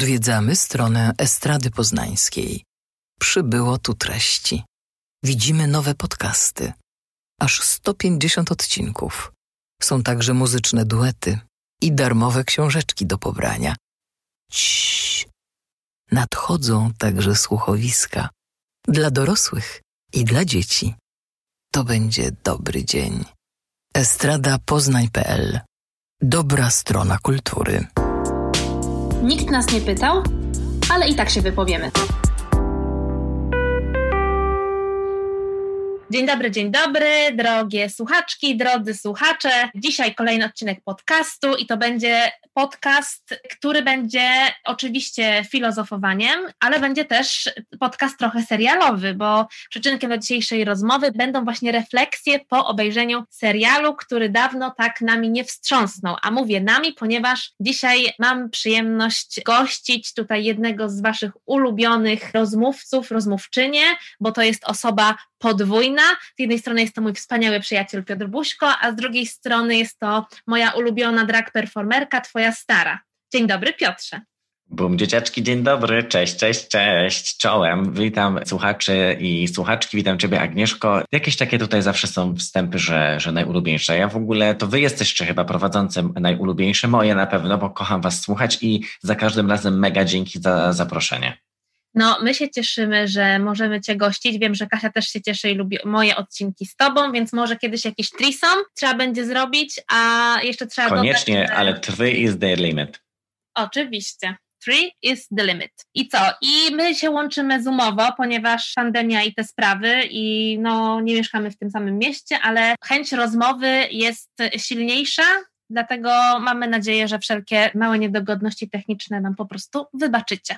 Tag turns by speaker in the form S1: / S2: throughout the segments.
S1: Odwiedzamy stronę Estrady Poznańskiej. Przybyło tu treści. Widzimy nowe podcasty. Aż 150 odcinków. Są także muzyczne duety i darmowe książeczki do pobrania. Ciii. Nadchodzą także słuchowiska dla dorosłych i dla dzieci. To będzie dobry dzień. Estrada Poznań.pl Dobra strona kultury.
S2: Nikt nas nie pytał, ale i tak się wypowiemy. Dzień dobry, dzień dobry, drogie słuchaczki, drodzy słuchacze. Dzisiaj kolejny odcinek podcastu i to będzie podcast, który będzie oczywiście filozofowaniem, ale będzie też podcast trochę serialowy, bo przyczynkiem do dzisiejszej rozmowy będą właśnie refleksje po obejrzeniu serialu, który dawno tak nami nie wstrząsnął. A mówię nami, ponieważ dzisiaj mam przyjemność gościć tutaj jednego z Waszych ulubionych rozmówców, rozmówczynie, bo to jest osoba podwójna. Z jednej strony jest to mój wspaniały przyjaciel Piotr Buźko, a z drugiej strony jest to moja ulubiona drag performerka, twoja stara. Dzień dobry, Piotrze.
S3: Bum, dzieciaczki, dzień dobry, cześć, cześć, cześć, czołem, witam słuchaczy i słuchaczki, witam Ciebie Agnieszko. Jakieś takie tutaj zawsze są wstępy, że, że najulubieńsze. Ja w ogóle, to Wy jesteście chyba prowadzącym najulubieńsze, moje na pewno, bo kocham Was słuchać i za każdym razem mega dzięki za zaproszenie.
S2: No, my się cieszymy, że możemy Cię gościć. Wiem, że Kasia też się cieszy i lubi moje odcinki z Tobą, więc może kiedyś jakiś trisom trzeba będzie zrobić, a jeszcze trzeba
S3: Koniecznie, dodać, że... ale three is the limit.
S2: Oczywiście. Three is the limit. I co? I my się łączymy zoomowo, ponieważ pandemia i te sprawy i no nie mieszkamy w tym samym mieście, ale chęć rozmowy jest silniejsza, dlatego mamy nadzieję, że wszelkie małe niedogodności techniczne nam po prostu wybaczycie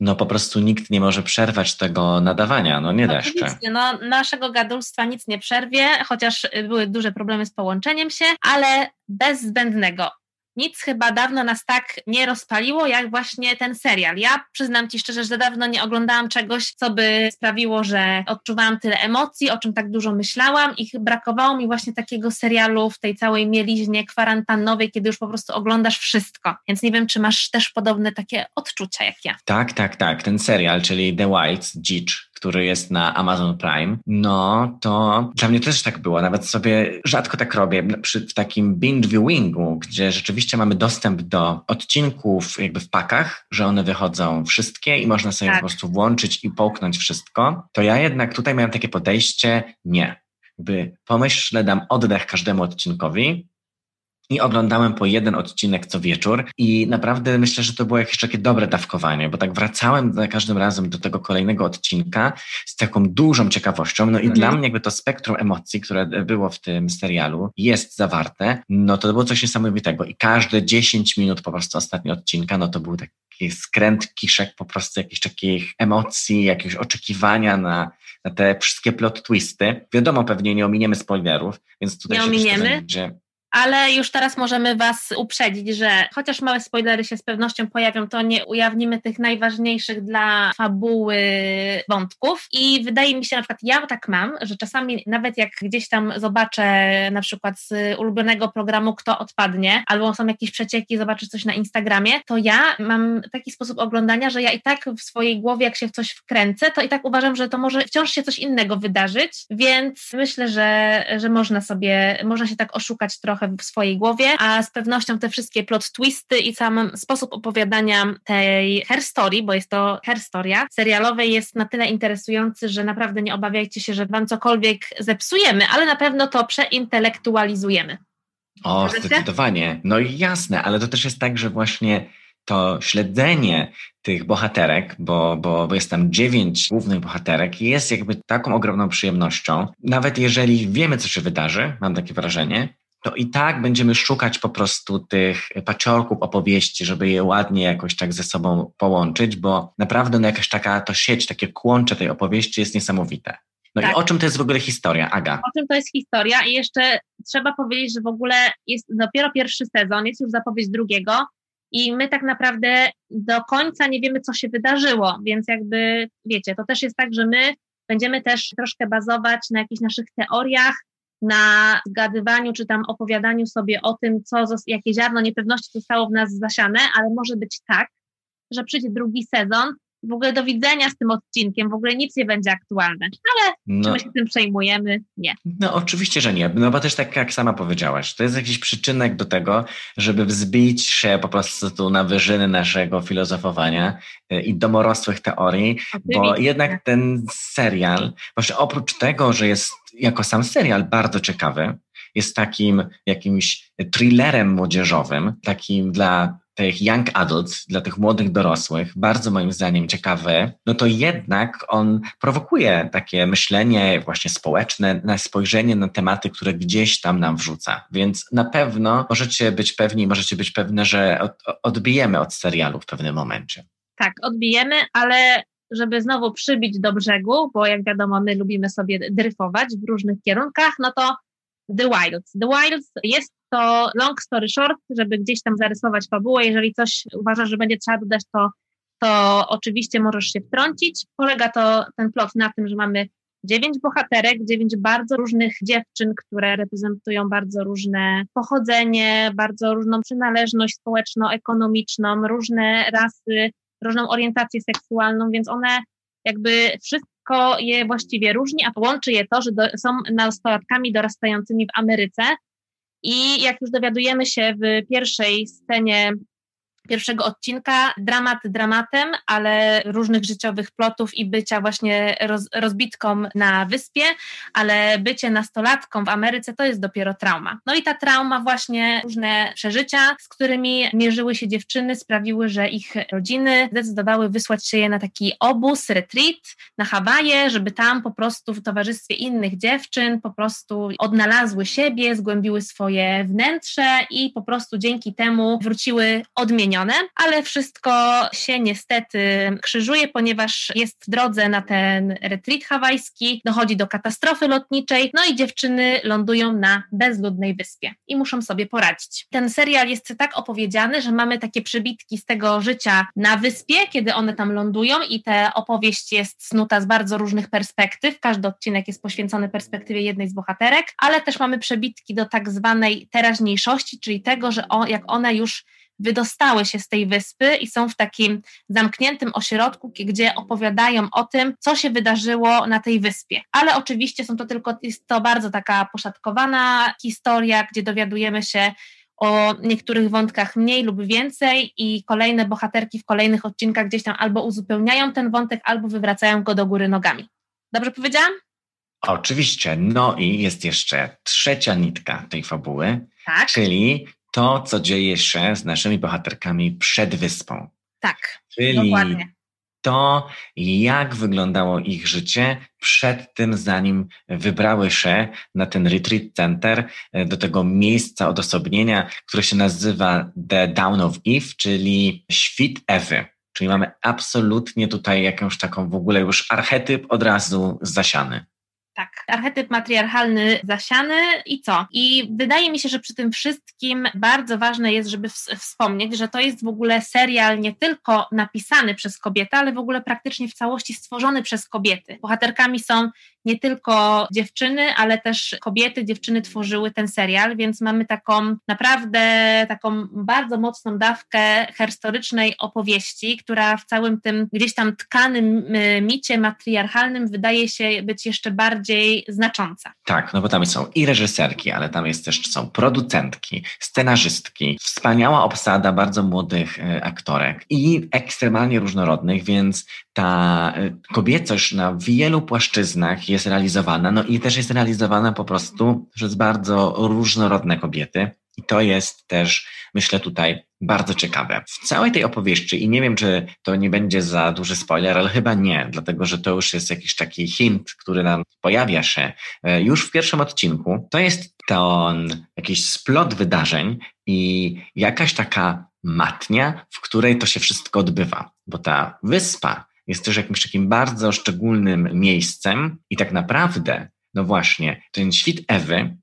S3: no po prostu nikt nie może przerwać tego nadawania, no nie da się.
S2: No, naszego gadulstwa nic nie przerwie, chociaż były duże problemy z połączeniem się, ale bez zbędnego nic chyba dawno nas tak nie rozpaliło, jak właśnie ten serial. Ja przyznam Ci szczerze, że dawno nie oglądałam czegoś, co by sprawiło, że odczuwałam tyle emocji, o czym tak dużo myślałam i brakowało mi właśnie takiego serialu w tej całej mieliźnie kwarantannowej, kiedy już po prostu oglądasz wszystko. Więc nie wiem, czy masz też podobne takie odczucia jak ja.
S3: Tak, tak, tak. Ten serial, czyli The Wilds, Dzicz, który jest na Amazon Prime, no to dla mnie też tak było. Nawet sobie rzadko tak robię przy, w takim binge viewingu, gdzie rzeczywiście mamy dostęp do odcinków jakby w pakach, że one wychodzą wszystkie i można sobie tak. po prostu włączyć i połknąć wszystko. To ja jednak tutaj miałem takie podejście, nie. Jakby pomyśl, dam oddech każdemu odcinkowi, i oglądałem po jeden odcinek co wieczór i naprawdę myślę, że to było jakieś takie dobre dawkowanie, bo tak wracałem za każdym razem do tego kolejnego odcinka z taką dużą ciekawością, no i mhm. dla mnie jakby to spektrum emocji, które było w tym serialu jest zawarte, no to było coś niesamowitego i każde 10 minut po prostu ostatnie odcinka, no to był taki skręt kiszek po prostu jakichś takich emocji, jakiegoś oczekiwania na, na te wszystkie plot twisty. Wiadomo, pewnie nie ominiemy spoilerów, więc tutaj
S2: nie
S3: się
S2: ominiemy. Będzie ale już teraz możemy Was uprzedzić, że chociaż małe spoilery się z pewnością pojawią, to nie ujawnimy tych najważniejszych dla fabuły wątków. I wydaje mi się, na przykład ja tak mam, że czasami nawet jak gdzieś tam zobaczę na przykład z ulubionego programu Kto odpadnie, albo są jakieś przecieki, zobaczę coś na Instagramie, to ja mam taki sposób oglądania, że ja i tak w swojej głowie, jak się w coś wkręcę, to i tak uważam, że to może wciąż się coś innego wydarzyć, więc myślę, że, że można sobie, można się tak oszukać trochę trochę w swojej głowie, a z pewnością te wszystkie plot twisty i sam sposób opowiadania tej herstory, bo jest to herstoria serialowej jest na tyle interesujący, że naprawdę nie obawiajcie się, że wam cokolwiek zepsujemy, ale na pewno to przeintelektualizujemy.
S3: O, zdecydowanie. No i jasne, ale to też jest tak, że właśnie to śledzenie tych bohaterek, bo, bo, bo jest tam dziewięć głównych bohaterek, jest jakby taką ogromną przyjemnością. Nawet jeżeli wiemy, co się wydarzy, mam takie wrażenie, to i tak będziemy szukać po prostu tych paciorków opowieści, żeby je ładnie jakoś tak ze sobą połączyć, bo naprawdę no jakaś taka to sieć, takie kłącze tej opowieści jest niesamowite. No tak. i o czym to jest w ogóle historia, Aga?
S2: O czym to jest historia i jeszcze trzeba powiedzieć, że w ogóle jest dopiero pierwszy sezon, jest już zapowiedź drugiego i my tak naprawdę do końca nie wiemy, co się wydarzyło, więc jakby wiecie, to też jest tak, że my będziemy też troszkę bazować na jakichś naszych teoriach, na zgadywaniu czy tam opowiadaniu sobie o tym, co, jakie ziarno niepewności zostało w nas zasiane, ale może być tak, że przyjdzie drugi sezon, w ogóle do widzenia z tym odcinkiem, w ogóle nic nie będzie aktualne. Ale no, czy my się tym przejmujemy? Nie.
S3: No oczywiście, że nie, no bo też tak jak sama powiedziałaś, to jest jakiś przyczynek do tego, żeby wzbić się po prostu na wyżyny naszego filozofowania y, i domorosłych teorii, oczywiście. bo jednak ten serial, właśnie oprócz tego, że jest jako sam serial bardzo ciekawy, jest takim jakimś thrillerem młodzieżowym, takim dla tych young adults, dla tych młodych dorosłych, bardzo moim zdaniem ciekawy, no to jednak on prowokuje takie myślenie właśnie społeczne, na spojrzenie na tematy, które gdzieś tam nam wrzuca. Więc na pewno możecie być pewni, możecie być pewne, że od, odbijemy od serialu w pewnym momencie.
S2: Tak, odbijemy, ale żeby znowu przybić do brzegu, bo jak wiadomo, my lubimy sobie dryfować w różnych kierunkach, no to The Wilds. The Wilds jest to long story short, żeby gdzieś tam zarysować fabułę. Jeżeli coś uważasz, że będzie trzeba dodać, to, to oczywiście możesz się wtrącić. Polega to ten plot na tym, że mamy dziewięć bohaterek, dziewięć bardzo różnych dziewczyn, które reprezentują bardzo różne pochodzenie, bardzo różną przynależność społeczno-ekonomiczną, różne rasy, różną orientację seksualną, więc one jakby wszystko je właściwie różni, a łączy je to, że do, są nastolatkami dorastającymi w Ameryce, i jak już dowiadujemy się w pierwszej scenie pierwszego odcinka, dramat dramatem, ale różnych życiowych plotów i bycia właśnie roz, rozbitką na wyspie, ale bycie nastolatką w Ameryce to jest dopiero trauma. No i ta trauma, właśnie różne przeżycia, z którymi mierzyły się dziewczyny, sprawiły, że ich rodziny zdecydowały wysłać się je na taki obóz, retreat na Hawaje, żeby tam po prostu w towarzystwie innych dziewczyn po prostu odnalazły siebie, zgłębiły swoje wnętrze i po prostu dzięki temu wróciły odmienione ale wszystko się niestety krzyżuje, ponieważ jest w drodze na ten retreat hawajski, dochodzi do katastrofy lotniczej, no i dziewczyny lądują na bezludnej wyspie i muszą sobie poradzić. Ten serial jest tak opowiedziany, że mamy takie przybitki z tego życia na wyspie, kiedy one tam lądują i ta opowieść jest snuta z bardzo różnych perspektyw. Każdy odcinek jest poświęcony perspektywie jednej z bohaterek, ale też mamy przebitki do tak zwanej teraźniejszości, czyli tego, że o, jak one już wydostały się z tej wyspy i są w takim zamkniętym ośrodku, gdzie opowiadają o tym, co się wydarzyło na tej wyspie. Ale oczywiście są to tylko, jest to bardzo taka poszatkowana historia, gdzie dowiadujemy się o niektórych wątkach mniej lub więcej i kolejne bohaterki w kolejnych odcinkach gdzieś tam albo uzupełniają ten wątek, albo wywracają go do góry nogami. Dobrze powiedziałam?
S3: Oczywiście. No i jest jeszcze trzecia nitka tej fabuły,
S2: tak.
S3: czyli to, co dzieje się z naszymi bohaterkami przed wyspą.
S2: Tak,
S3: Czyli
S2: dokładnie.
S3: to, jak wyglądało ich życie przed tym, zanim wybrały się na ten retreat center, e, do tego miejsca odosobnienia, które się nazywa The Down of Eve, czyli świt Ewy. Czyli mamy absolutnie tutaj jakąś taką w ogóle już archetyp od razu zasiany.
S2: Tak, archetyp matriarchalny zasiany i co? I wydaje mi się, że przy tym wszystkim bardzo ważne jest, żeby wspomnieć, że to jest w ogóle serial nie tylko napisany przez kobietę, ale w ogóle praktycznie w całości stworzony przez kobiety. Bohaterkami są nie tylko dziewczyny, ale też kobiety, dziewczyny tworzyły ten serial, więc mamy taką naprawdę taką bardzo mocną dawkę historycznej opowieści, która w całym tym gdzieś tam tkanym y, micie matriarchalnym wydaje się być jeszcze bardziej znacząca.
S3: Tak, no bo tam są i reżyserki, ale tam jest też są producentki, scenarzystki, wspaniała obsada bardzo młodych y, aktorek i ekstremalnie różnorodnych, więc ta y, kobiecość na wielu płaszczyznach jest realizowana, no i też jest realizowana po prostu przez bardzo różnorodne kobiety. I to jest też, myślę, tutaj bardzo ciekawe. W całej tej opowieści, i nie wiem, czy to nie będzie za duży spoiler, ale chyba nie, dlatego że to już jest jakiś taki hint, który nam pojawia się e, już w pierwszym odcinku. To jest ten jakiś splot wydarzeń i jakaś taka matnia, w której to się wszystko odbywa. Bo ta wyspa jest też jakimś takim bardzo szczególnym miejscem i tak naprawdę, no właśnie, ten świt Ewy,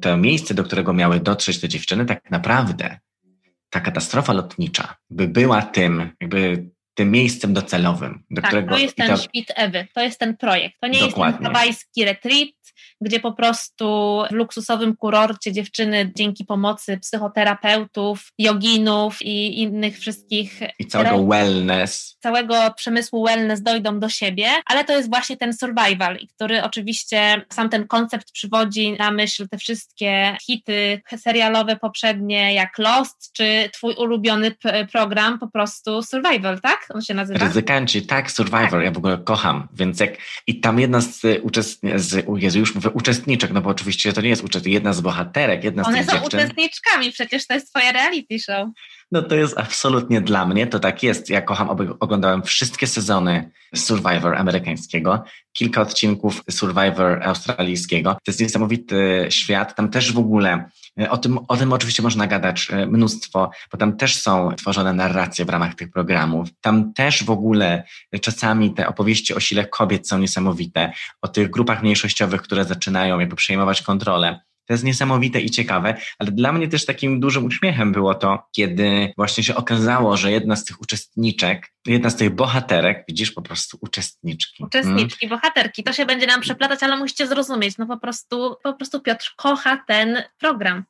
S3: to miejsce, do którego miały dotrzeć te dziewczyny, tak naprawdę ta katastrofa lotnicza by była tym, jakby tym miejscem docelowym, do
S2: tak,
S3: którego...
S2: to jest ten to... świt Ewy, to jest ten projekt. To nie Dokładnie. jest ten hawajski retreat, gdzie po prostu w luksusowym kurorcie dziewczyny dzięki pomocy psychoterapeutów, joginów i innych wszystkich.
S3: I całego wellness.
S2: Całego przemysłu wellness dojdą do siebie, ale to jest właśnie ten survival, który oczywiście sam ten koncept przywodzi na myśl te wszystkie hity serialowe poprzednie, jak Lost, czy twój ulubiony program, po prostu Survival, tak? On się nazywa?
S3: Ryzykanci, tak, Survivor, tak. ja w ogóle kocham, więc jak i tam jedna z uczestniczek, Jezu, już mówię uczestniczek, no bo oczywiście to nie jest uczestniczek, jedna z bohaterek, jedna
S2: One
S3: z tych
S2: są dziewczyn. uczestniczkami, przecież to jest twoje reality show.
S3: No to jest absolutnie dla mnie, to tak jest. Ja kocham, oglądałem wszystkie sezony Survivor amerykańskiego, kilka odcinków Survivor australijskiego. To jest niesamowity świat. Tam też w ogóle e, o tym, o tym oczywiście można gadać e, mnóstwo, bo tam też są tworzone narracje w ramach tych programów. Tam też w ogóle czasami te opowieści o sile kobiet są niesamowite, o tych grupach mniejszościowych, które zaczynają jakby przejmować kontrolę. To jest niesamowite i ciekawe, ale dla mnie też takim dużym uśmiechem było to, kiedy właśnie się okazało, że jedna z tych uczestniczek, jedna z tych bohaterek, widzisz po prostu uczestniczki.
S2: Uczestniczki, hmm? bohaterki, to się będzie nam przeplatać, ale musicie zrozumieć, no po prostu, po prostu Piotr kocha ten program.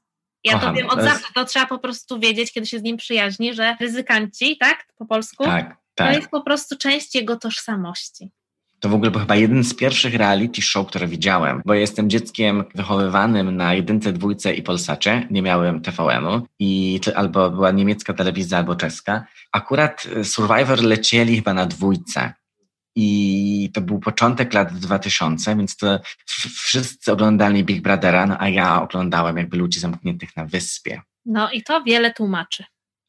S2: Ja Kocham. to wiem od zawsze, to trzeba po prostu wiedzieć, kiedy się z nim przyjaźni, że ryzykanci, tak, po polsku,
S3: tak, tak.
S2: to jest po prostu część jego tożsamości.
S3: To w ogóle był chyba jeden z pierwszych reality show, które widziałem, bo jestem dzieckiem wychowywanym na jedynce, dwójce i Polsacie. Nie miałem TVN-u i albo była niemiecka telewizja, albo czeska. Akurat y, Survivor lecieli chyba na dwójce. I to był początek lat 2000, więc to wszyscy oglądali Big Brothera, no a ja oglądałem jakby ludzi zamkniętych na wyspie.
S2: No i to wiele tłumaczy.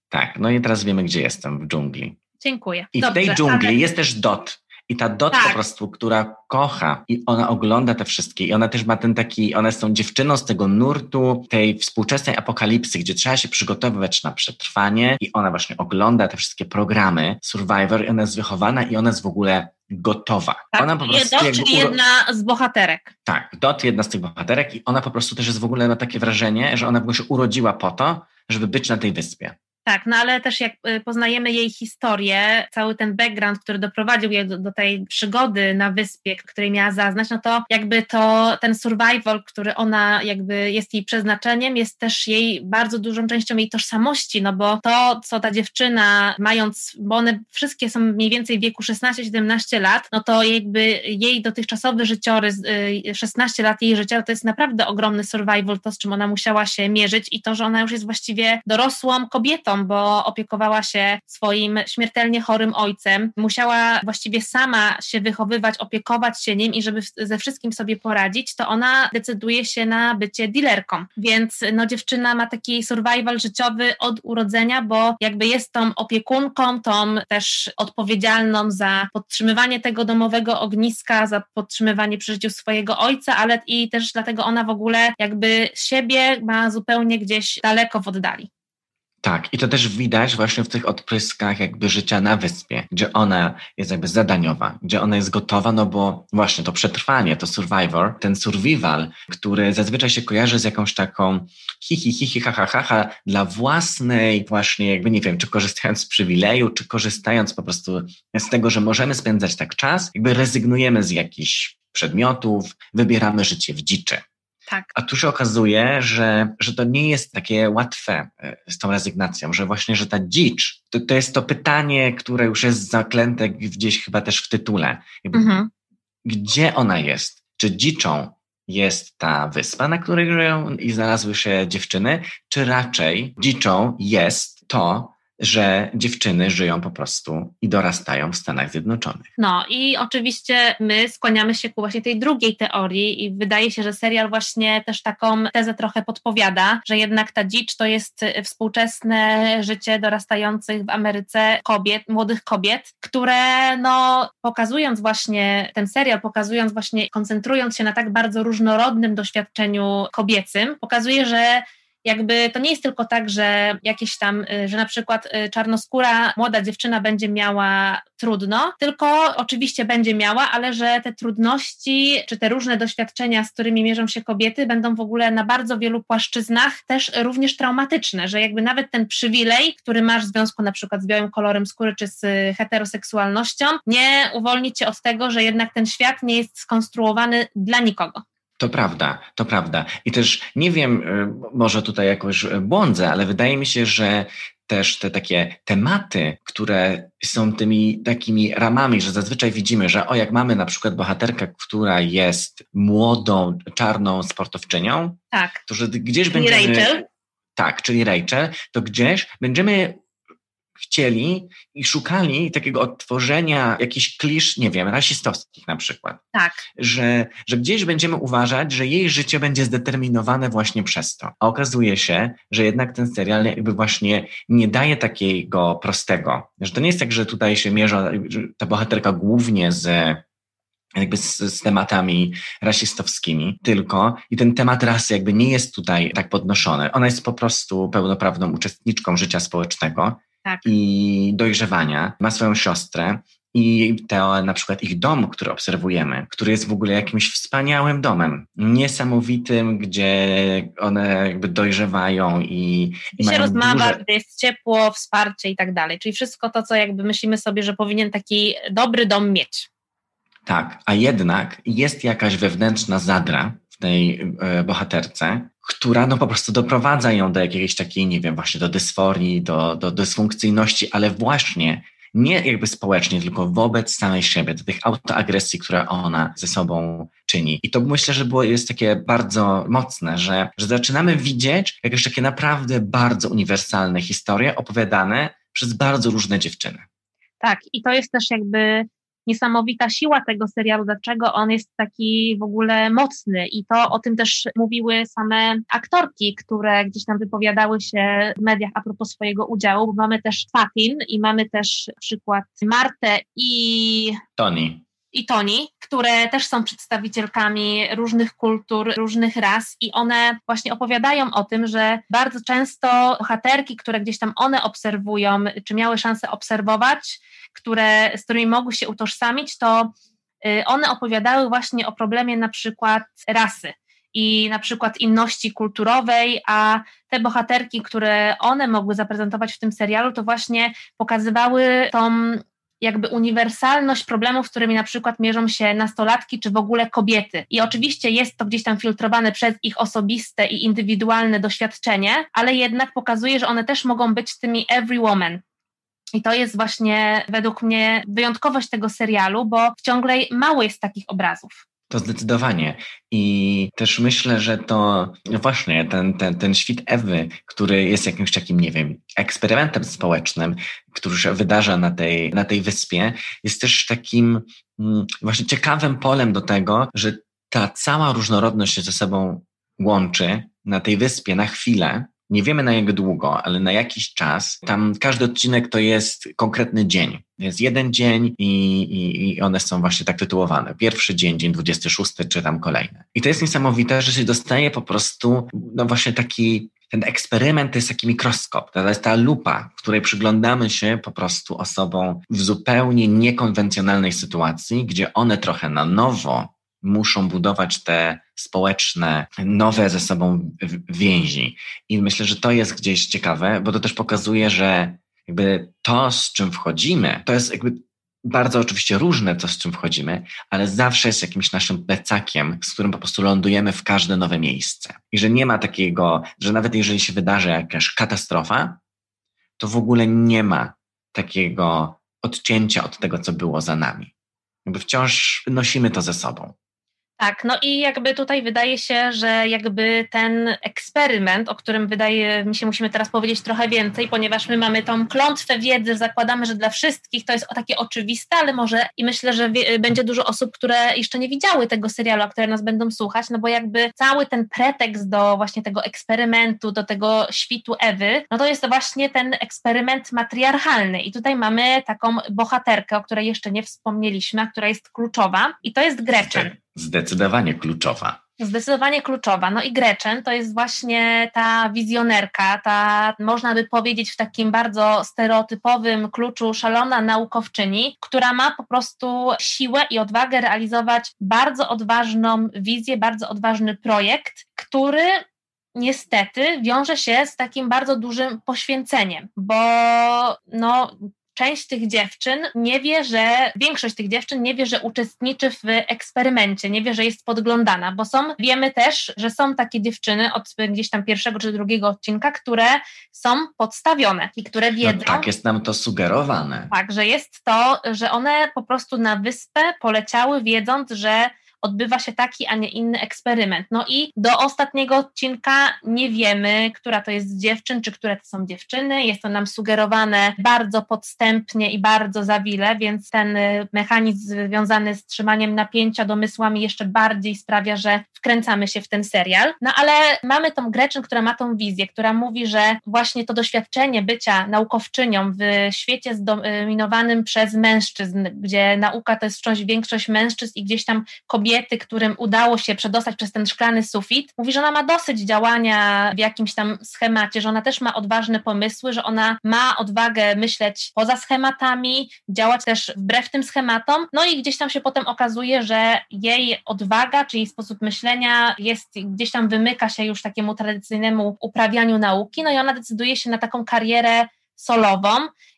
S3: Tak, no i teraz wiemy, gdzie jestem, w dżungli.
S2: Dziękuję.
S3: I Dobrze, w tej dżungli ale... jest też Dot. I ta Dot tak. po prostu, która kocha i ona ogląda te wszystkie i ona też ma ten taki, one są dziewczyną z tego nurtu tej współczesnej apokalipsy, gdzie trzeba się przygotowywać na przetrwanie i ona właśnie ogląda te wszystkie programy Survivor i ona jest wychowana i ona jest w ogóle gotowa.
S2: Tak,
S3: ona
S2: po prostu Dot, czyli jedna z bohaterek.
S3: Tak, Dot jedna z tych bohaterek i ona po prostu też jest w ogóle ma takie wrażenie, że ona w ogóle się urodziła po to, żeby być na tej wyspie.
S2: Tak, no ale też jak y, poznajemy jej historię, cały ten background, który doprowadził jej do, do, tej przygody na wyspie, której miała zaznać, no to jakby to ten survival, który ona jakby jest jej przeznaczeniem, jest też jej bardzo dużą częścią jej tożsamości, no bo to, co ta dziewczyna mając, bo one wszystkie są mniej więcej w wieku 16-17 lat, no to jakby jej dotychczasowy życiorys, 16 y, lat jej życia, to jest naprawdę ogromny survival, to z czym ona musiała się mierzyć i to, że ona już jest właściwie dorosłą kobietą, bo opiekowała się swoim śmiertelnie chorym ojcem. Musiała właściwie sama się wychowywać, opiekować się nim i żeby ze wszystkim sobie poradzić, to ona decyduje się na bycie dealerką. Więc no, dziewczyna ma taki survival życiowy od urodzenia, bo jakby jest tą opiekunką, tą też odpowiedzialną za podtrzymywanie tego domowego ogniska, za podtrzymywanie przy życiu swojego ojca, ale i też dlatego ona w ogóle jakby siebie ma zupełnie gdzieś daleko w oddali.
S3: Tak, i to też widać właśnie w tych odpryskach jakby życia na wyspie, gdzie ona jest jakby zadaniowa, gdzie ona jest gotowa, no bo właśnie to przetrwanie, to survivor, ten survival, który zazwyczaj się kojarzy z jakąś taką hi, hi, hi, ha, ha, ha, ha dla własnej właśnie jakby nie wiem, czy korzystając z przywileju, czy korzystając po prostu z tego, że możemy spędzać tak czas, jakby rezygnujemy z jakichś przedmiotów, wybieramy życie w dziczy.
S2: Tak.
S3: A tu się okazuje, że, że to nie jest takie łatwe e, z tą rezygnacją, że właśnie, że ta dzicz, to, to jest to pytanie, które już jest zaklęte gdzieś chyba też w tytule. Mhm. Gdzie ona jest? Czy dziczą jest ta wyspa, na której żyją i znalazły się dziewczyny, czy raczej dziczą jest to, że dziewczyny żyją po prostu i dorastają w Stanach Zjednoczonych.
S2: No i oczywiście my skłaniamy się ku właśnie tej drugiej teorii i wydaje się, że serial właśnie też taką tezę trochę podpowiada, że jednak ta dzicz to jest współczesne życie dorastających w Ameryce kobiet, młodych kobiet, które no pokazując właśnie ten serial, pokazując właśnie, koncentrując się na tak bardzo różnorodnym doświadczeniu kobiecym, pokazuje, że jakby to nie jest tylko tak, że jakieś tam, y, że na przykład y, czarnoskóra młoda dziewczyna będzie miała trudno, tylko oczywiście będzie miała, ale że te trudności czy te różne doświadczenia, z którymi mierzą się kobiety, będą w ogóle na bardzo wielu płaszczyznach też również traumatyczne, że jakby nawet ten przywilej, który masz w związku na przykład z białym kolorem skóry czy z heteroseksualnością, nie uwolni cię od tego, że jednak ten świat nie jest skonstruowany dla nikogo.
S3: To prawda, to prawda. I też nie wiem, y, może tutaj jakoś błądzę, ale wydaje mi się, że też te takie tematy, które są tymi takimi ramami, że zazwyczaj widzimy, że o jak mamy na przykład bohaterkę, która jest młodą, czarną sportowczynią,
S2: tak.
S3: to że gdzieś będziemy...
S2: Rachel.
S3: Tak, czyli Rachel, to gdzieś będziemy chcieli i szukali takiego odtworzenia jakichś klisz, nie wiem, rasistowskich na przykład.
S2: Tak.
S3: Że, że gdzieś będziemy uważać, że jej życie będzie zdeterminowane właśnie przez to. A okazuje się, że jednak ten serial jakby właśnie nie daje takiego prostego. Że to nie jest tak, że tutaj się mierzy ta bohaterka głównie z jakby z, z, tematami rasistowskimi, tylko i ten temat rasy jakby nie jest tutaj tak podnoszony. Ona jest po prostu pełnoprawną uczestniczką życia społecznego
S2: tak.
S3: i dojrzewania. Ma swoją siostrę i to na przykład ich dom, który obserwujemy, który jest w ogóle jakimś wspaniałym domem, niesamowitym, gdzie one jakby dojrzewają i,
S2: i się rozmawia, duże... gdzie jest ciepło, wsparcie i tak dalej. Czyli wszystko to, co jakby myślimy sobie, że powinien taki dobry dom mieć.
S3: Tak, a jednak jest jakaś wewnętrzna zadra w tej e, bohaterce, która no po prostu doprowadza ją do jakiejś takiej, nie wiem, właśnie do dysforii, do, do dysfunkcyjności, ale właśnie nie jakby społecznie, tylko wobec samej siebie, do tych autoagresji, które ona ze sobą czyni. I to myślę, że było, jest takie bardzo mocne, że, że zaczynamy widzieć jakieś takie naprawdę bardzo uniwersalne historie opowiadane przez bardzo różne dziewczyny.
S2: Tak, i to jest też jakby niesamowita siła tego serialu, dlaczego on jest taki w ogóle mocny. I to o tym też mówiły same aktorki, które gdzieś tam wypowiadały się w mediach a propos swojego udziału, bo mamy też Fatin i mamy też przykład Martę i...
S3: Tony
S2: i Toni, które też są przedstawicielkami różnych kultur, różnych ras i one właśnie opowiadają o tym, że bardzo często bohaterki, które gdzieś tam one obserwują, czy miały szansę obserwować, które, z którymi mogły się utożsamić, to y, one opowiadały właśnie o problemie na przykład rasy i na przykład inności kulturowej, a te bohaterki, które one mogły zaprezentować w tym serialu, to właśnie pokazywały tą jakby uniwersalność problemów, z którymi na przykład mierzą się nastolatki czy w ogóle kobiety. I oczywiście jest to gdzieś tam filtrowane przez ich osobiste i indywidualne doświadczenie, ale jednak pokazuje, że one też mogą być tymi every woman, i to jest właśnie według mnie wyjątkowość tego serialu, bo ciągle mało jest takich obrazów.
S3: To zdecydowanie. I też myślę, że to no właśnie ten, ten, ten świt Ewy, który jest jakimś takim, nie wiem, eksperymentem społecznym, który się wydarza na tej, na tej wyspie, jest też takim mm, właśnie ciekawym polem do tego, że ta cała różnorodność się ze sobą łączy na tej wyspie na chwilę nie wiemy na jak długo, ale na jakiś czas. Tam każdy odcinek to jest konkretny dzień. Jest jeden dzień i, i, i one są właśnie tak tytułowane. Pierwszy dzień, dzień 26, czy tam kolejny. I to jest niesamowite, że się dostaje po prostu, no właśnie taki ten eksperyment to jest taki mikroskop, to jest ta lupa, w której przyglądamy się po prostu osobom w zupełnie niekonwencjonalnej sytuacji, gdzie one trochę na nowo muszą budować te społeczne, nowe ze sobą więzi. I myślę, że to jest gdzieś ciekawe, bo to też pokazuje, że jakby to, z czym wchodzimy, to jest jakby bardzo oczywiście różne to, z czym wchodzimy, ale zawsze jest jakimś naszym plecakiem, z którym po prostu lądujemy w każde nowe miejsce. I że nie ma takiego, że nawet jeżeli się wydarzy jakaś katastrofa, to w ogóle nie ma takiego odcięcia od tego, co było za nami. Jakby wciąż nosimy to ze sobą.
S2: Tak, no i jakby tutaj wydaje się, że jakby ten eksperyment, o którym wydaje mi się, musimy teraz powiedzieć trochę więcej, ponieważ my mamy tą klątwę wiedzy, zakładamy, że dla wszystkich to jest takie oczywiste, ale może i myślę, że wie, będzie dużo osób, które jeszcze nie widziały tego serialu, a które nas będą słuchać, no bo jakby cały ten pretekst do właśnie tego eksperymentu, do tego świtu Ewy, no to jest właśnie ten eksperyment matriarchalny i tutaj mamy taką bohaterkę, o której jeszcze nie wspomnieliśmy, a która jest kluczowa i to jest Gretchen.
S3: Zdecydowanie kluczowa.
S2: Zdecydowanie kluczowa. No i Gretchen to jest właśnie ta wizjonerka, ta można by powiedzieć w takim bardzo stereotypowym kluczu szalona naukowczyni, która ma po prostu siłę i odwagę realizować bardzo odważną wizję, bardzo odważny projekt, który niestety wiąże się z takim bardzo dużym poświęceniem, bo no, część tych dziewczyn nie wie, że większość tych dziewczyn nie wie, że uczestniczy w eksperymencie, nie wie, że jest podglądana, bo są, wiemy też, że są takie dziewczyny od gdzieś tam pierwszego czy drugiego odcinka, które są podstawione i które no wiedzą. No
S3: tak, jest nam to sugerowane.
S2: Tak, że jest to, że one po prostu na wyspę poleciały, wiedząc, że odbywa się taki, a nie inny eksperyment. No i do ostatniego odcinka nie wiemy, która to jest dziewczyn, czy które to są dziewczyny. Jest to nam sugerowane bardzo podstępnie i bardzo zawile, więc ten y, mechanizm związany z trzymaniem napięcia domysłami jeszcze bardziej sprawia, że wkręcamy się w ten serial. No ale mamy tą Gretchen, która ma tą wizję, która mówi, że właśnie to doświadczenie bycia naukowczynią w świecie zdominowanym przez mężczyzn, gdzie nauka to jest wciąż większość mężczyzn i gdzieś tam kobiety, którym udało się przedostać przez ten szklany sufit, mówi, że ona ma dosyć działania w jakimś tam schemacie, że ona też ma odważne pomysły, że ona ma odwagę myśleć poza schematami, działać też wbrew tym schematom, no i gdzieś tam się potem okazuje, że jej odwaga, czy jej sposób myślenia jest gdzieś tam wymyka się już takiemu tradycyjnemu uprawianiu nauki, no i ona decyduje się na taką karierę solową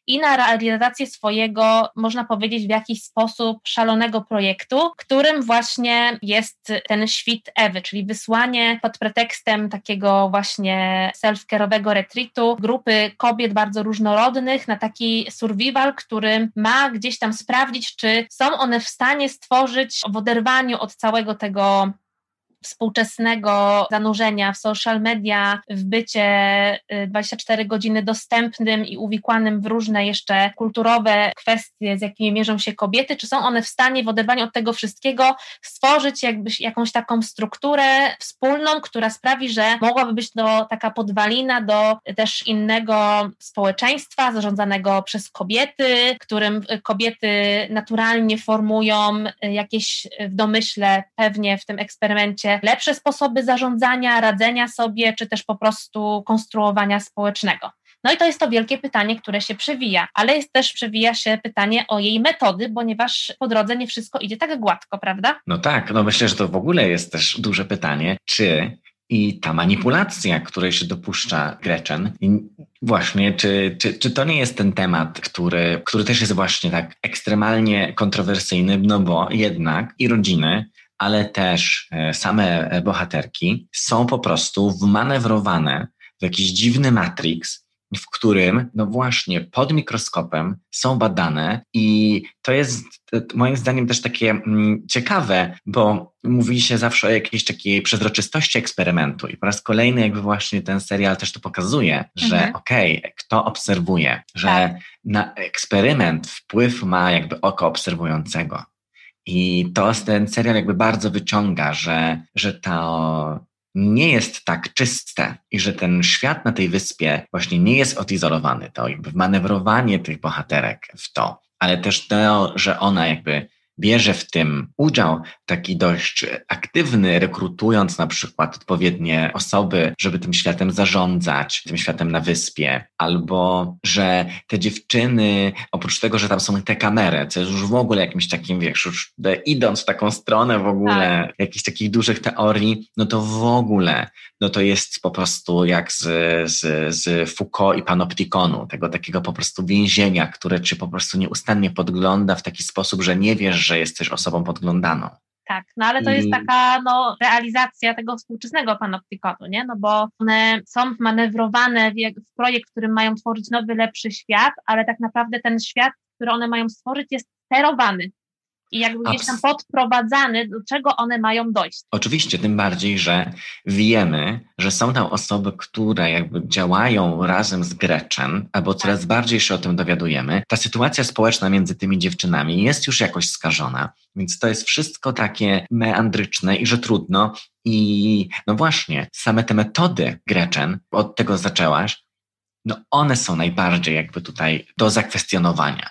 S2: i na realizację swojego, można powiedzieć, w jakiś sposób szalonego projektu, którym właśnie jest ten świt Ewy, czyli wysłanie pod pretekstem takiego właśnie self-care'owego retreatu grupy kobiet bardzo różnorodnych na taki survival, który ma gdzieś tam sprawdzić, czy są one w stanie stworzyć w oderwaniu od całego tego współczesnego zanurzenia w social media, w bycie 24 y, godziny dostępnym i uwikłanym w różne jeszcze kulturowe kwestie, z jakimi mierzą się kobiety, czy są one w stanie w oderwaniu od tego wszystkiego stworzyć jakby jakąś taką strukturę wspólną, która sprawi, że mogłaby być to taka podwalina do też innego społeczeństwa zarządzanego przez kobiety, którym kobiety naturalnie formują jakieś w domyśle pewnie w tym eksperymencie lepsze sposoby zarządzania, radzenia sobie, czy też po prostu konstruowania społecznego. No i to jest to wielkie pytanie, które się przewija, ale jest też przewija się pytanie o jej metody, ponieważ po drodze nie wszystko idzie tak gładko, prawda?
S3: No tak, no myślę, że to w ogóle jest też duże pytanie, czy i ta manipulacja, której się dopuszcza Gretchen, właśnie, czy, czy, czy to nie jest ten temat, który, który też jest właśnie tak ekstremalnie kontrowersyjny, no bo jednak i rodziny, ale też e, same e, bohaterki są po prostu wmanewrowane w jakiś dziwny matrix, w którym, no właśnie, pod mikroskopem są badane i to jest moim zdaniem też takie mm, ciekawe, bo mówi się zawsze o jakiejś takiej przezroczystości eksperymentu i po raz kolejny jakby właśnie ten serial też to pokazuje, że mhm. okej, okay, kto obserwuje, że tak. na eksperyment wpływ ma jakby oko obserwującego. I to ten serial jakby bardzo wyciąga, że, że to nie jest tak czyste i że ten świat na tej wyspie właśnie nie jest odizolowany. To jakby manewrowanie tych bohaterek w to, ale też to, że ona jakby bierze w tym udział taki dość aktywny, rekrutując na przykład odpowiednie osoby, żeby tym światem zarządzać, tym światem na wyspie, albo że te dziewczyny, oprócz tego, że tam są te kamery, co jest już w ogóle jakimś takim, wiesz, już idąc w taką stronę w ogóle tak. jakichś takich dużych teorii, no to w ogóle, no to jest po prostu jak z, z, z Foucault i Panoptikonu, tego takiego po prostu więzienia, które cię po prostu nieustannie podgląda w taki sposób, że nie wiesz, że jesteś osobą podglądaną.
S2: Tak, no ale to jest taka no, realizacja tego współczesnego panoptykonu, nie? No bo one są manewrowane w, w projekt, w którym mają tworzyć nowy, lepszy świat, ale tak naprawdę ten świat, który one mają stworzyć, jest sterowany i jakby gdzieś tam podprowadzany, do czego one mają dojść.
S3: Oczywiście, tym bardziej, że wiemy, że są tam osoby, które jakby działają razem z Gretchen, albo coraz tak. bardziej się o tym dowiadujemy. Ta sytuacja społeczna między tymi dziewczynami jest już jakoś skażona, więc to jest wszystko takie meandryczne i że trudno. I no właśnie, same te metody Gretchen, od tego zaczęłaś, no one są najbardziej jakby tutaj do zakwestionowania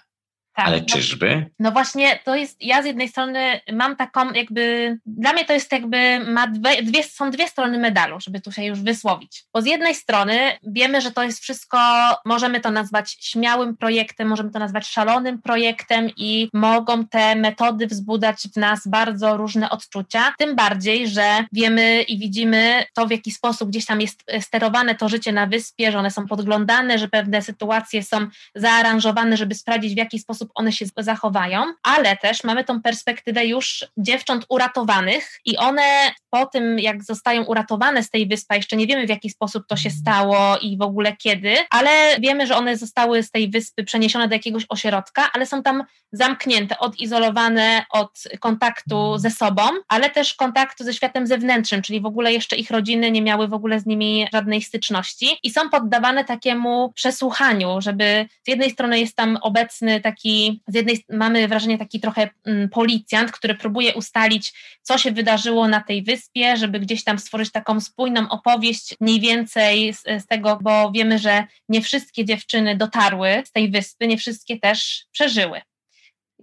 S3: Tak, Ale no czyżby?
S2: No właśnie, to jest, ja z jednej strony mam taką jakby, dla mnie to jest jakby, ma dwie, dwie, są dwie strony medalu, żeby tu się już wysłowić. Bo z jednej strony wiemy, że to jest wszystko, możemy to nazwać śmiałym projektem, możemy to nazwać szalonym projektem i mogą te metody wzbudzać w nas bardzo różne odczucia, tym bardziej, że wiemy i widzimy to, w jaki sposób gdzieś tam jest sterowane to życie na wyspie, że one są podglądane, że pewne sytuacje są zaaranżowane, żeby sprawdzić, w jaki sposób one się zachowają, ale też mamy tą perspektywę już dziewcząt uratowanych i one po tym, jak zostają uratowane z tej wyspy, jeszcze nie wiemy w jaki sposób to się stało i w ogóle kiedy, ale wiemy, że one zostały z tej wyspy przeniesione do jakiegoś ośrodka, ale są tam zamknięte, odizolowane od kontaktu ze sobą, ale też kontaktu ze światem zewnętrznym, czyli w ogóle jeszcze ich rodziny nie miały w ogóle z nimi żadnej styczności. I są poddawane takiemu przesłuchaniu, żeby z jednej strony jest tam obecny taki, z jednej mamy wrażenie taki trochę mm, policjant, który próbuje ustalić, co się wydarzyło na tej wyspie, żeby gdzieś tam stworzyć taką spójną opowieść mniej więcej z, z tego, bo wiemy, że nie wszystkie dziewczyny dotarły z tej wyspy, nie wszystkie też przeżyły.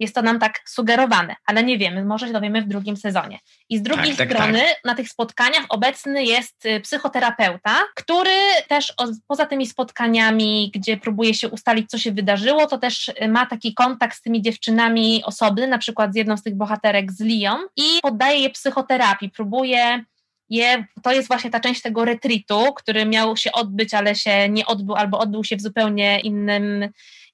S2: Jest to nam tak sugerowane, ale nie wiemy, może się dowiemy w drugim sezonie. I z drugiej tak, tak, strony tak. na tych spotkaniach obecny jest y, psychoterapeuta, który też poza tymi spotkaniami, gdzie próbuje się ustalić, co się wydarzyło, to też y, ma taki kontakt z tymi dziewczynami osobny, na przykład z jedną z tych bohaterek z Lią i poddaje je psychoterapii, próbuje je, to jest właśnie ta część tego retreatu, który miał się odbyć, ale się nie odbył, albo odbył się w zupełnie innym,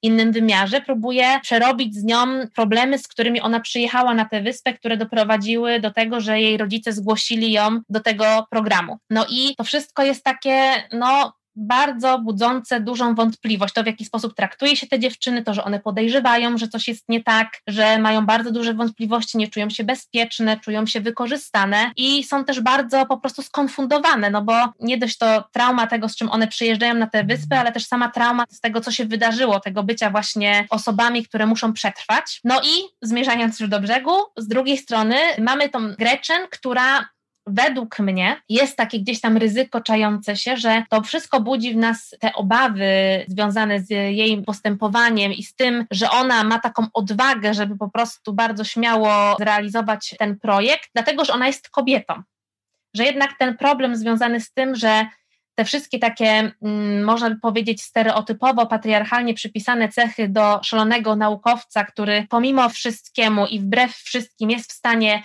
S2: innym wymiarze. Próbuje przerobić z nią problemy, z którymi ona przyjechała na tę wyspę, które doprowadziły do tego, że jej rodzice zgłosili ją do tego programu. No i to wszystko jest takie, no bardzo budzące dużą wątpliwość. To, w jaki sposób traktuje się te dziewczyny, to, że one podejrzewają, że coś jest nie tak, że mają bardzo duże wątpliwości, nie czują się bezpieczne, czują się wykorzystane i są też bardzo po prostu skonfundowane, no bo nie dość to trauma tego, z czym one przyjeżdżają na tę wyspę, ale też sama trauma z tego, co się wydarzyło, tego bycia właśnie osobami, które muszą przetrwać. No i zmierzając już do brzegu, z drugiej strony mamy tą Gretchen, która według mnie jest takie gdzieś tam ryzyko czające się, że to wszystko budzi w nas te obawy związane z jej postępowaniem i z tym, że ona ma taką odwagę, żeby po prostu bardzo śmiało zrealizować ten projekt, dlatego że ona jest kobietą. Że jednak ten problem związany z tym, że te wszystkie takie, mm, można by powiedzieć, stereotypowo, patriarchalnie przypisane cechy do szalonego naukowca, który pomimo wszystkiemu i wbrew wszystkim jest w stanie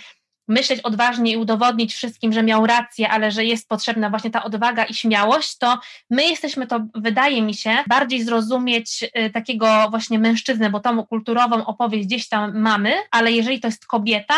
S2: myśleć odważnie i udowodnić wszystkim, że miał rację, ale że jest potrzebna właśnie ta odwaga i śmiałość, to my jesteśmy to, wydaje mi się, bardziej zrozumieć y, takiego właśnie mężczyznę, bo tą kulturową opowieść gdzieś tam mamy, ale jeżeli to jest kobieta,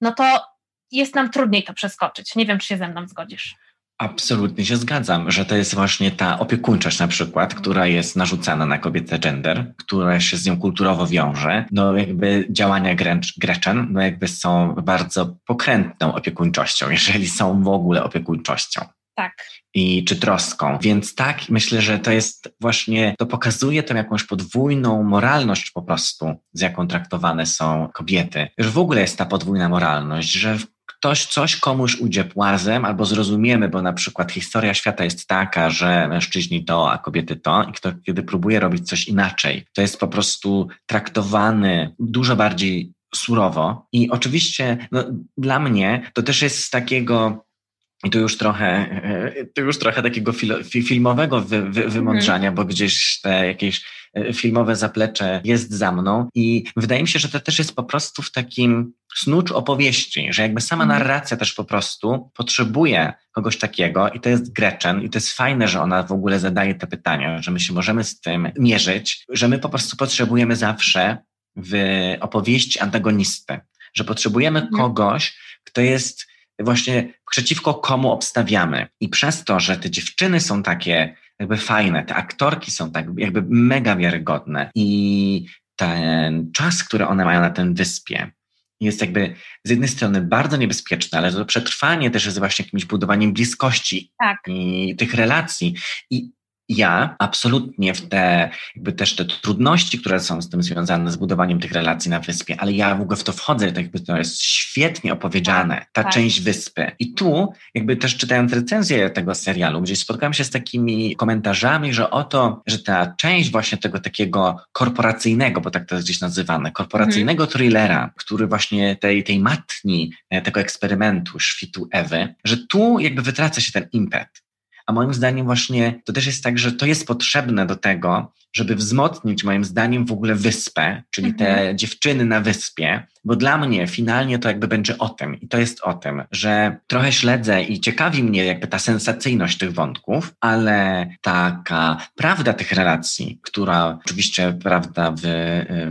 S2: no to jest nam trudniej to przeskoczyć. Nie wiem, czy się ze mną zgodzisz.
S3: Absolutnie się zgadzam, że to jest właśnie ta opiekuńczość na przykład, która jest narzucana na kobietę gender, która się z nią kulturowo wiąże. No jakby działania Gretchen no jakby są bardzo pokrętną opiekuńczością, jeżeli są w ogóle opiekuńczością.
S2: Tak.
S3: I czy troską. Więc tak, myślę, że to jest właśnie, to pokazuje tą jakąś podwójną moralność po prostu, z jaką traktowane są kobiety. Że w ogóle jest ta podwójna moralność, że ktoś coś komuś ujdzie płazem albo zrozumiemy, bo na przykład historia świata jest taka, że mężczyźni to, a kobiety to i kto kiedy próbuje robić coś inaczej, to jest po prostu traktowany dużo bardziej surowo i oczywiście no, dla mnie to też jest z takiego i tu już trochę, tu już trochę takiego fil, filmowego wy, wy, wymądrzania, mm. bo gdzieś te jakieś e, filmowe zaplecze jest za mną i wydaje mi się, że to też jest po prostu w takim snucz opowieści, że jakby sama mhm. narracja też po prostu potrzebuje kogoś takiego i to jest Gretchen i to jest fajne, że ona w ogóle zadaje te pytania, że my się możemy z tym mierzyć, że my po prostu potrzebujemy zawsze w opowieści antagonisty, że potrzebujemy mhm. kogoś, kto jest właśnie przeciwko komu obstawiamy. I przez to, że te dziewczyny są takie jakby fajne, te aktorki są tak jakby mega wiarygodne i ten czas, który one mają na tym wyspie, jest jakby z jednej strony bardzo niebezpieczne, ale to przetrwanie też jest właśnie jakimś budowaniem bliskości
S2: tak.
S3: i tych relacji. I ja absolutnie w te, jakby też te trudności, które są z tym związane, z budowaniem tych relacji na wyspie, ale ja w ogóle w to wchodzę, tak jakby to jest świetnie opowiedziane, ta tak. część wyspy. I tu, jakby też czytając recenzję tego serialu, gdzieś spotkałem się z takimi komentarzami, że oto, że ta część właśnie tego takiego korporacyjnego, bo tak to jest gdzieś nazywane, korporacyjnego mhm. thrillera, który właśnie tej, tej matni, e, tego eksperymentu, świtu Ewy, że tu jakby wytraca się ten impet. A moim zdaniem właśnie to też jest tak, że to jest potrzebne do tego, żeby wzmocnić moim zdaniem w ogóle wyspę, czyli mhm. te dziewczyny na wyspie, bo dla mnie finalnie to jakby będzie o tym i to jest o tym, że trochę śledzę i ciekawi mnie jakby ta sensacyjność tych wątków, ale taka prawda tych relacji, która oczywiście prawda w,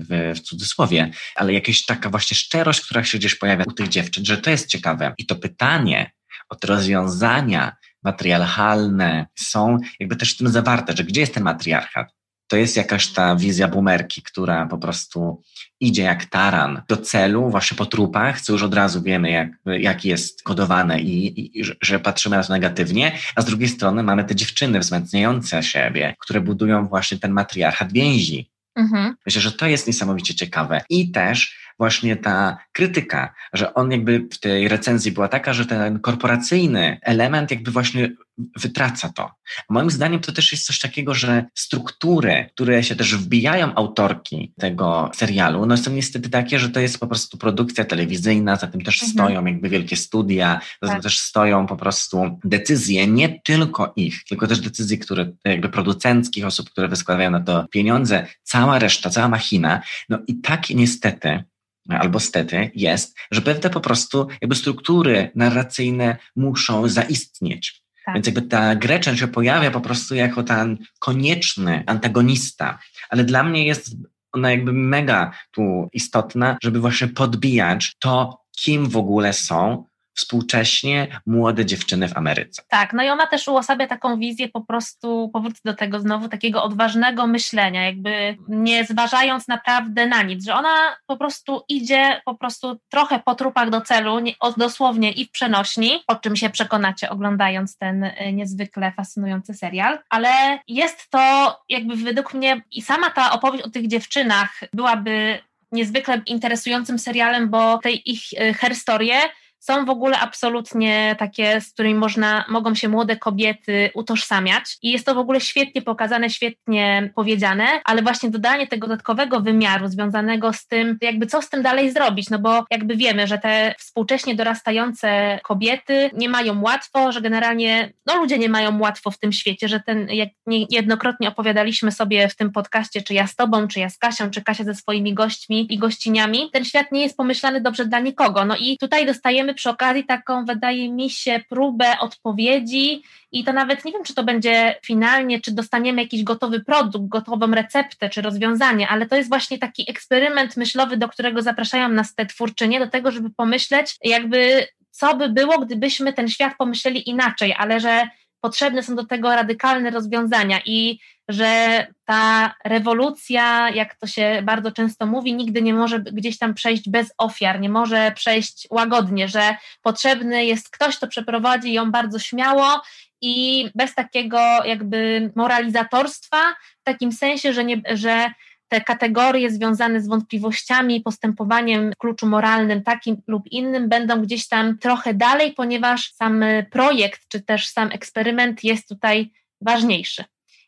S3: w, w cudzysłowie, ale jakaś taka właśnie szczerość, która się gdzieś pojawia u tych dziewczyn, że to jest ciekawe. I to pytanie od rozwiązania matriarchalne są jakby też w tym zawarte, że gdzie jest ten matriarchat? To jest jakaś ta wizja boomerki, która po prostu idzie jak taran do celu, właśnie po trupach, co już od razu wiemy, jak, jak jest kodowane i, i że patrzymy na to negatywnie, a z drugiej strony mamy te dziewczyny wzmacniające siebie, które budują właśnie ten matriarchat więzi. Mhm. Myślę, że to jest niesamowicie ciekawe. I też właśnie ta krytyka, że on jakby w tej recenzji była taka, że ten korporacyjny element jakby właśnie wytraca to. Moim zdaniem to też jest coś takiego, że struktury, które się też wbijają autorki tego serialu, no są niestety takie, że to jest po prostu produkcja telewizyjna, za tym też mhm. stoją jakby wielkie studia, za tym tak. też stoją po prostu decyzje, nie tylko ich, tylko też decyzje, które jakby producenckich, osób, które wyskładają na to pieniądze, cała reszta, cała machina, no i tak niestety albo stety jest, że pewne po prostu jakby struktury narracyjne muszą zaistnieć. Tak. Więc jakby ta Gretchen się pojawia po prostu jako ten konieczny antagonista, ale dla mnie jest ona jakby mega tu istotna, żeby właśnie podbijać to, kim w ogóle są współcześnie młode dziewczyny w Ameryce.
S2: Tak, no i ona też uosabia taką wizję po prostu, powrócę do tego znowu, takiego odważnego myślenia, jakby nie zważając naprawdę na nic, że ona po prostu idzie po prostu trochę po trupach do celu, nie, dosłownie i w przenośni, o czym się przekonacie oglądając ten e, niezwykle fascynujący serial, ale jest to jakby według mnie i sama ta opowieść o tych dziewczynach byłaby niezwykle interesującym serialem, bo tej ich e, herstorie są w ogóle absolutnie takie, z którymi można, mogą się młode kobiety utożsamiać i jest to w ogóle świetnie pokazane, świetnie powiedziane, ale właśnie dodanie tego dodatkowego wymiaru związanego z tym, jakby co z tym dalej zrobić, no bo jakby wiemy, że te współcześnie dorastające kobiety nie mają łatwo, że generalnie no ludzie nie mają łatwo w tym świecie, że ten, jak niejednokrotnie opowiadaliśmy sobie w tym podcaście, czy ja z tobą, czy ja z Kasią, czy Kasia ze swoimi gośćmi i gościniami, ten świat nie jest pomyślany dobrze dla nikogo, no i tutaj dostajemy dostajemy przy okazji taką, wydaje mi się, próbę odpowiedzi i to nawet nie wiem, czy to będzie finalnie, czy dostaniemy jakiś gotowy produkt, gotową receptę, czy rozwiązanie, ale to jest właśnie taki eksperyment myślowy, do którego zapraszają nas te twórczynie, do tego, żeby pomyśleć, jakby co by było, gdybyśmy ten świat pomyśleli inaczej, ale że potrzebne są do tego radykalne rozwiązania i że ta rewolucja, jak to się bardzo często mówi, nigdy nie może gdzieś tam przejść bez ofiar, nie może przejść łagodnie, że potrzebny jest ktoś, kto przeprowadzi ją bardzo śmiało i bez takiego jakby moralizatorstwa, w takim sensie, że, nie, że te kategorie związane z wątpliwościami, postępowaniem w kluczu moralnym takim lub innym będą gdzieś tam trochę dalej, ponieważ sam projekt czy też sam eksperyment jest tutaj ważniejszy.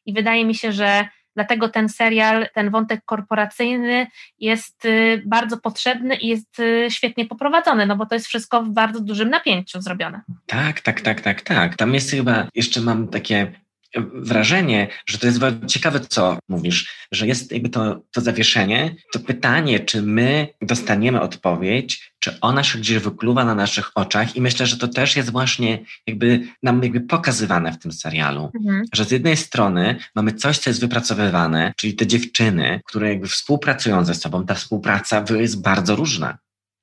S2: I wydaje mi się, że dlatego ten serial, ten wątek korporacyjny jest y, bardzo potrzebny i jest y, świetnie poprowadzony, no bo to jest wszystko w bardzo dużym napięciu zrobione.
S3: Tak, tak, tak, tak, tak. Tam jest chyba, jeszcze mam takie wrażenie, że to jest ciekawe, co mówisz, że jest jakby to, to zawieszenie, to pytanie, czy my dostaniemy odpowiedź, czy ona się gdzieś wykluwa na naszych oczach i myślę, że to też jest właśnie jakby nam jakby pokazywane w tym serialu, mhm. że z jednej strony mamy coś, co jest wypracowywane, czyli te dziewczyny, które jakby współpracują ze sobą, ta współpraca jest bardzo różna.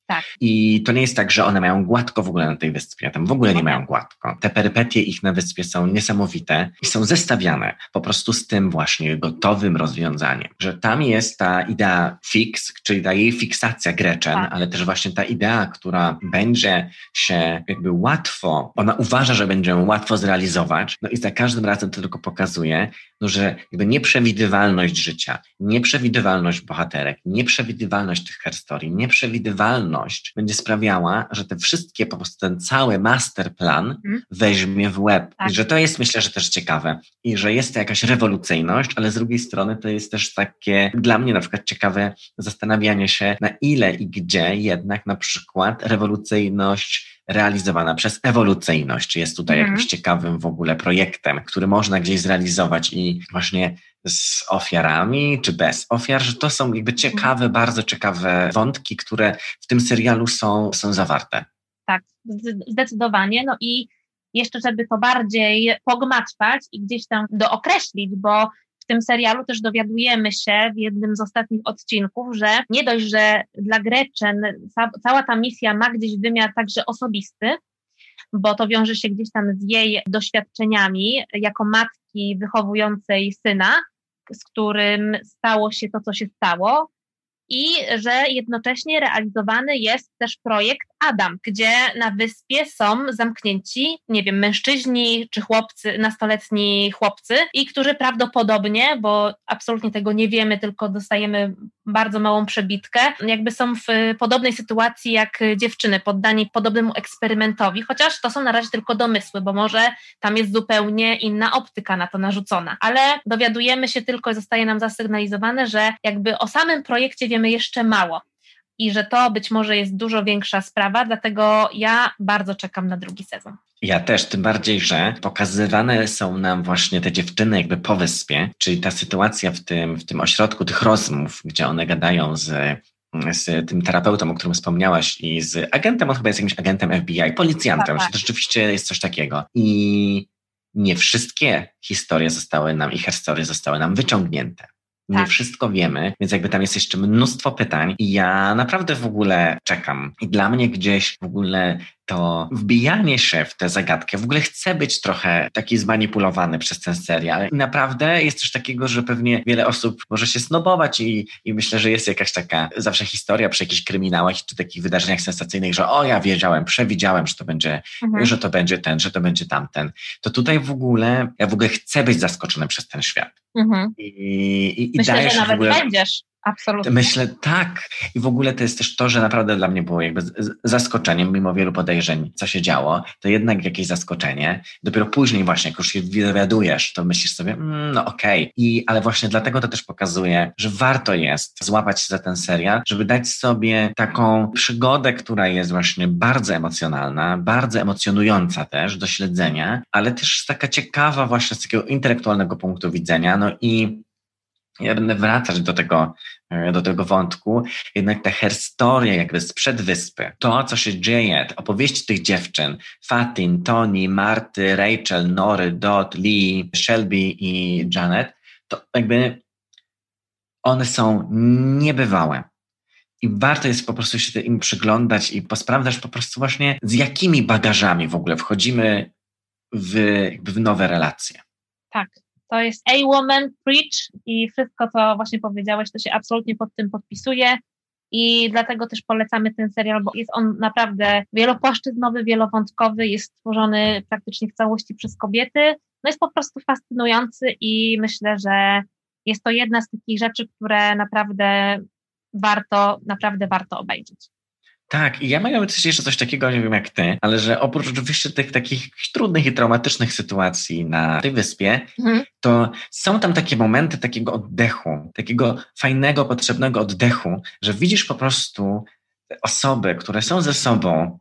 S2: Tak.
S3: I to nie jest tak, że one mają gładko w ogóle na tej wyspie. Tam w ogóle nie mają gładko. Te perypetie ich na wyspie są niesamowite i są zestawiane po prostu z tym właśnie gotowym rozwiązaniem. Że tam jest ta idea fix, czyli ta jej fiksacja Gretchen, tak. ale też właśnie ta idea, która będzie się jakby łatwo, ona uważa, że będzie ją łatwo zrealizować, no i za każdym razem to tylko pokazuje, no, że jakby nieprzewidywalność życia, nieprzewidywalność bohaterek, nieprzewidywalność tych herstorii, nieprzewidywalność będzie sprawiała, że te wszystkie, po prostu ten cały masterplan mm. weźmie w łeb. Tak. I że to jest myślę, że też ciekawe. I że jest to jakaś rewolucyjność, ale z drugiej strony to jest też takie dla mnie na przykład ciekawe zastanawianie się, na ile i gdzie jednak na przykład rewolucyjność realizowana przez ewolucyjność, jest tutaj mhm. jakimś ciekawym w ogóle projektem, który można gdzieś zrealizować i właśnie z ofiarami, czy bez ofiar, że to są jakby ciekawe, mhm. bardzo ciekawe wątki, które w tym serialu są, są zawarte.
S2: Tak, zdecydowanie. No i jeszcze, żeby to bardziej pogmatwać i gdzieś tam dookreślić, bo tym serialu też dowiadujemy się w jednym z ostatnich odcinków, że nie dość, że dla Gretchen cała ta misja ma gdzieś wymiar także osobisty, bo to wiąże się gdzieś tam z jej doświadczeniami jako matki wychowującej syna, z którym stało się to, co się stało, i że jednocześnie realizowany jest też projekt Adam, gdzie na wyspie są zamknięci, nie wiem, mężczyźni czy chłopcy, nastoletni chłopcy i którzy prawdopodobnie, bo absolutnie tego nie wiemy, tylko dostajemy bardzo małą przebitkę, jakby są w podobnej sytuacji jak dziewczyny, poddani podobnemu eksperymentowi, chociaż to są na razie tylko domysły, bo może tam jest zupełnie inna optyka na to narzucona, ale dowiadujemy się tylko, zostaje nam zasygnalizowane, że jakby o samym projekcie wiemy jeszcze mało i że to być może jest dużo większa sprawa, dlatego ja bardzo czekam na drugi sezon.
S3: Ja też, tym bardziej, że pokazywane są nam właśnie te dziewczyny jakby po wyspie, czyli ta sytuacja w tym, w tym ośrodku tych rozmów, gdzie one gadają z z tym terapeutą, o którym wspomniałaś i z agentem, on chyba jest jakimś agentem FBI, policjantem, tak, tak. to rzeczywiście jest coś takiego. I nie wszystkie historie zostały nam, ich historie zostały nam wyciągnięte. Nie tak. wszystko wiemy, więc jakby tam jest jeszcze mnóstwo pytań i ja naprawdę w ogóle czekam. I dla mnie gdzieś w ogóle to wbijanie się w tę zagadkę, w ogóle chcę być trochę taki zmanipulowany przez ten serial. I naprawdę jest coś takiego, że pewnie wiele osób może się snobować i, i myślę, że jest jakaś taka zawsze historia przy jakichś kryminałach czy takich wydarzeniach sensacyjnych, że o, ja wiedziałem, przewidziałem, że to będzie, mhm. że to będzie ten, że to będzie tamten. To tutaj w ogóle, ja w ogóle chcę być zaskoczony przez ten świat. Mhm. I, i,
S2: i Myślę, że nawet ogóle... będziesz. Absolutnie.
S3: Myślę tak. I w ogóle to jest też to, że naprawdę dla mnie było jakby zaskoczeniem, mimo wielu podejrzeń, co się działo, to jednak jakieś zaskoczenie. Dopiero później właśnie, jak już się dowiadujesz, to myślisz sobie, mm, no okej. Okay. I Ale właśnie dlatego to też pokazuje, że warto jest złapać się za ten serial, żeby dać sobie taką przygodę, która jest właśnie bardzo emocjonalna, bardzo emocjonująca też do śledzenia, ale też taka ciekawa właśnie z takiego intelektualnego punktu widzenia. No i ja będę wracać do tego, e, do tego wątku, jednak ta herstoria jakby sprzed wyspy, to co się dzieje, opowieści tych dziewczyn, Fatin, Tony, Marty, Rachel, Nory, Dot, Lee, Shelby i Janet, to jakby one są niebywałe. I warto jest po prostu się im przyglądać i posprawdzać po prostu właśnie z jakimi bagażami w ogóle wchodzimy w, w nowe relacje.
S2: Tak, to jest A Woman Preach i wszystko, co właśnie powiedziałeś, to się absolutnie pod tym podpisuje. I dlatego też polecamy ten serial, bo jest on naprawdę wielopłaszczyznowy, wielowątkowy, jest stworzony praktycznie w całości przez kobiety. No jest po prostu fascynujący i myślę, że jest to jedna z takich rzeczy, które naprawdę warto, naprawdę warto obejrzeć.
S3: Tak, i ja mam też jeszcze coś takiego, nie wiem jak ty, ale że oprócz oczywiście tych takich trudnych i traumatycznych sytuacji na tej wyspie, mhm. to są tam takie momenty takiego oddechu, takiego fajnego, potrzebnego oddechu, że widzisz po prostu osoby, które są ze sobą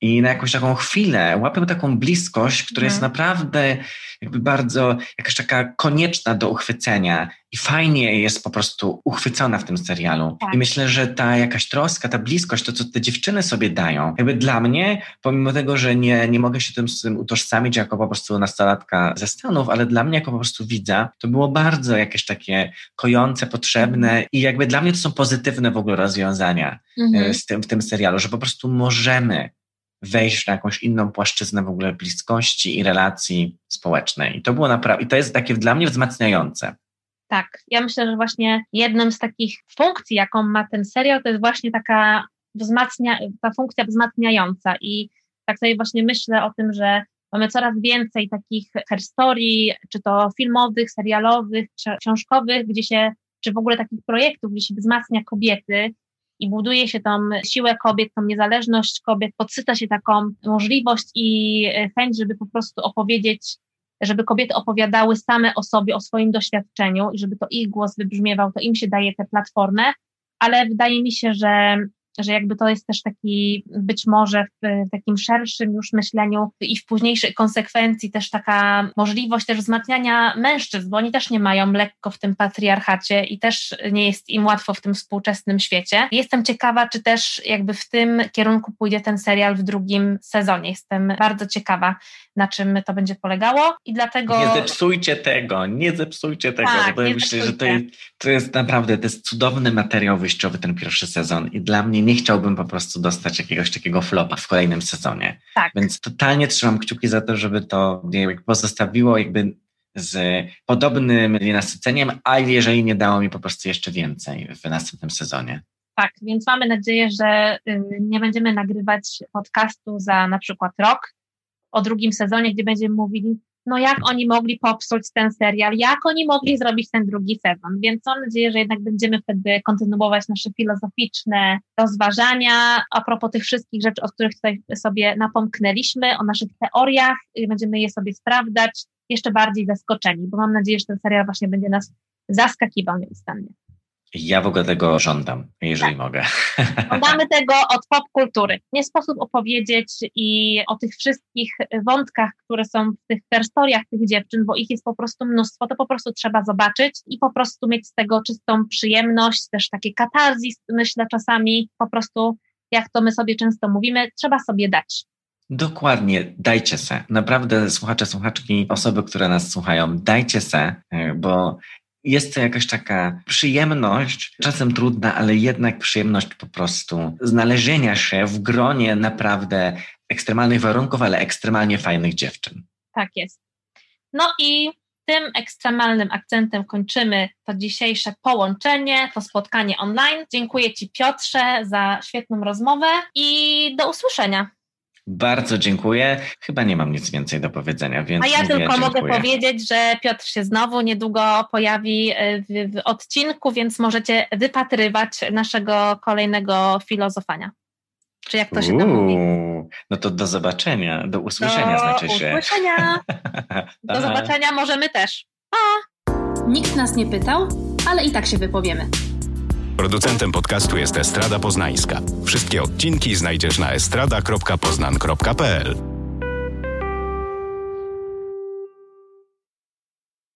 S3: i na jakąś taką chwilę łapią taką bliskość, która jest mhm. naprawdę jakby bardzo jakaś taka konieczna do uchwycenia i fajnie jest po prostu uchwycona w tym serialu. Tak. I myślę, że ta jakaś troska, ta bliskość, to co te dziewczyny sobie dają, jakby dla mnie, pomimo tego, że nie, nie mogę się tym, tym utożsamić jako po prostu nastolatka ze Stanów, ale dla mnie jako po prostu widza, to było bardzo jakieś takie kojące, potrzebne mhm. i jakby dla mnie to są pozytywne w ogóle rozwiązania mhm. z tym, w tym serialu, że po prostu możemy wejść na jakąś inną płaszczyznę w ogóle bliskości i relacji społecznej. I to było naprawdę, i to jest takie dla mnie wzmacniające.
S2: Tak, ja myślę, że właśnie jedną z takich funkcji, jaką ma ten serial, to jest właśnie taka wzmacnia, ta funkcja wzmacniająca i tak sobie właśnie myślę o tym, że mamy coraz więcej takich historii, czy to filmowych, serialowych, książkowych, gdzie się, czy w ogóle takich projektów, gdzie się wzmacnia kobiety i buduje się tą siłę kobiet, tą niezależność kobiet, podsyca się taką możliwość i e, chęć, żeby po prostu opowiedzieć, żeby kobiety opowiadały same o sobie, o swoim doświadczeniu i żeby to ich głos wybrzmiewał, to im się daje tę platformę, ale wydaje mi się, że że jakby to jest też taki być może w takim szerszym już myśleniu i w późniejszej konsekwencji też taka możliwość też wzmacniania mężczyzn, bo oni też nie mają lekko w tym patriarchacie i też nie jest im łatwo w tym współczesnym świecie. Jestem ciekawa, czy też jakby w tym kierunku pójdzie ten serial w drugim sezonie. Jestem bardzo ciekawa, na czym to będzie polegało i dlatego...
S3: Nie zepsujcie tego, nie zepsujcie tego, tak, bo ja myślę, że to jest, to jest naprawdę, to jest cudowny materiał wyjściowy ten pierwszy sezon i dla mnie nie chciałbym po prostu dostać jakiegoś takiego flopa w kolejnym sezonie. Tak. Więc totalnie trzymam kciuki za to, żeby to pozostawiło jakby z podobnym nasyceniem, a jeżeli nie dało mi po prostu jeszcze więcej w następnym sezonie.
S2: Tak, więc mamy nadzieję, że y, nie będziemy nagrywać podcastu za na przykład rok o drugim sezonie, gdzie będziemy mówili, no jak oni mogli popsuć ten serial, jak oni mogli zrobić ten drugi sezon. Więc mam nadzieję, że jednak będziemy wtedy kontynuować nasze filozoficzne rozważania a propos tych wszystkich rzeczy, o których tutaj sobie napomknęliśmy, o naszych teoriach, będziemy je sobie sprawdzać, jeszcze bardziej zaskoczeni, bo mam nadzieję, że ten serial właśnie będzie nas zaskakiwał nieustannie.
S3: Ja w ogóle tego żądam, jeżeli tak. mogę.
S2: Żądamy tego od popkultury. Nie sposób opowiedzieć i o tych wszystkich wątkach, które są w tych historiach tych dziewczyn, bo ich jest po prostu mnóstwo, to po prostu trzeba zobaczyć i po prostu mieć z tego czystą przyjemność, też takie katarzis, myślę czasami, po prostu jak to my sobie często mówimy, trzeba sobie dać.
S3: Dokładnie, dajcie se. Naprawdę słuchacze, słuchaczki, osoby, które nas słuchają, dajcie se, e, bo jest to jakaś taka przyjemność, czasem trudna, ale jednak przyjemność po prostu znalezienia się w gronie naprawdę ekstremalnych warunków, ale ekstremalnie fajnych dziewczyn.
S2: Tak jest. No i tym ekstremalnym akcentem kończymy to dzisiejsze połączenie, to spotkanie online. Dziękuję Ci Piotrze za świetną rozmowę i do usłyszenia.
S3: Bardzo dziękuję. Chyba nie mam nic więcej do powiedzenia, więc.
S2: A ja tylko dziękuję. mogę powiedzieć, że Piotr się znowu niedługo pojawi e, w, w, odcinku, więc możecie wypatrywać naszego kolejnego filozofania. Czy jak to się Uuu, tam mówi?
S3: No to do zobaczenia, do usłyszenia do znaczy
S2: się. Do usłyszenia. do zobaczenia możemy też. Pa! Nikt nas nie pytał, ale i tak się wypowiemy.
S4: Producentem podcastu jest Estrada Poznańska. Wszystkie odcinki znajdziesz na estrada.poznan.pl.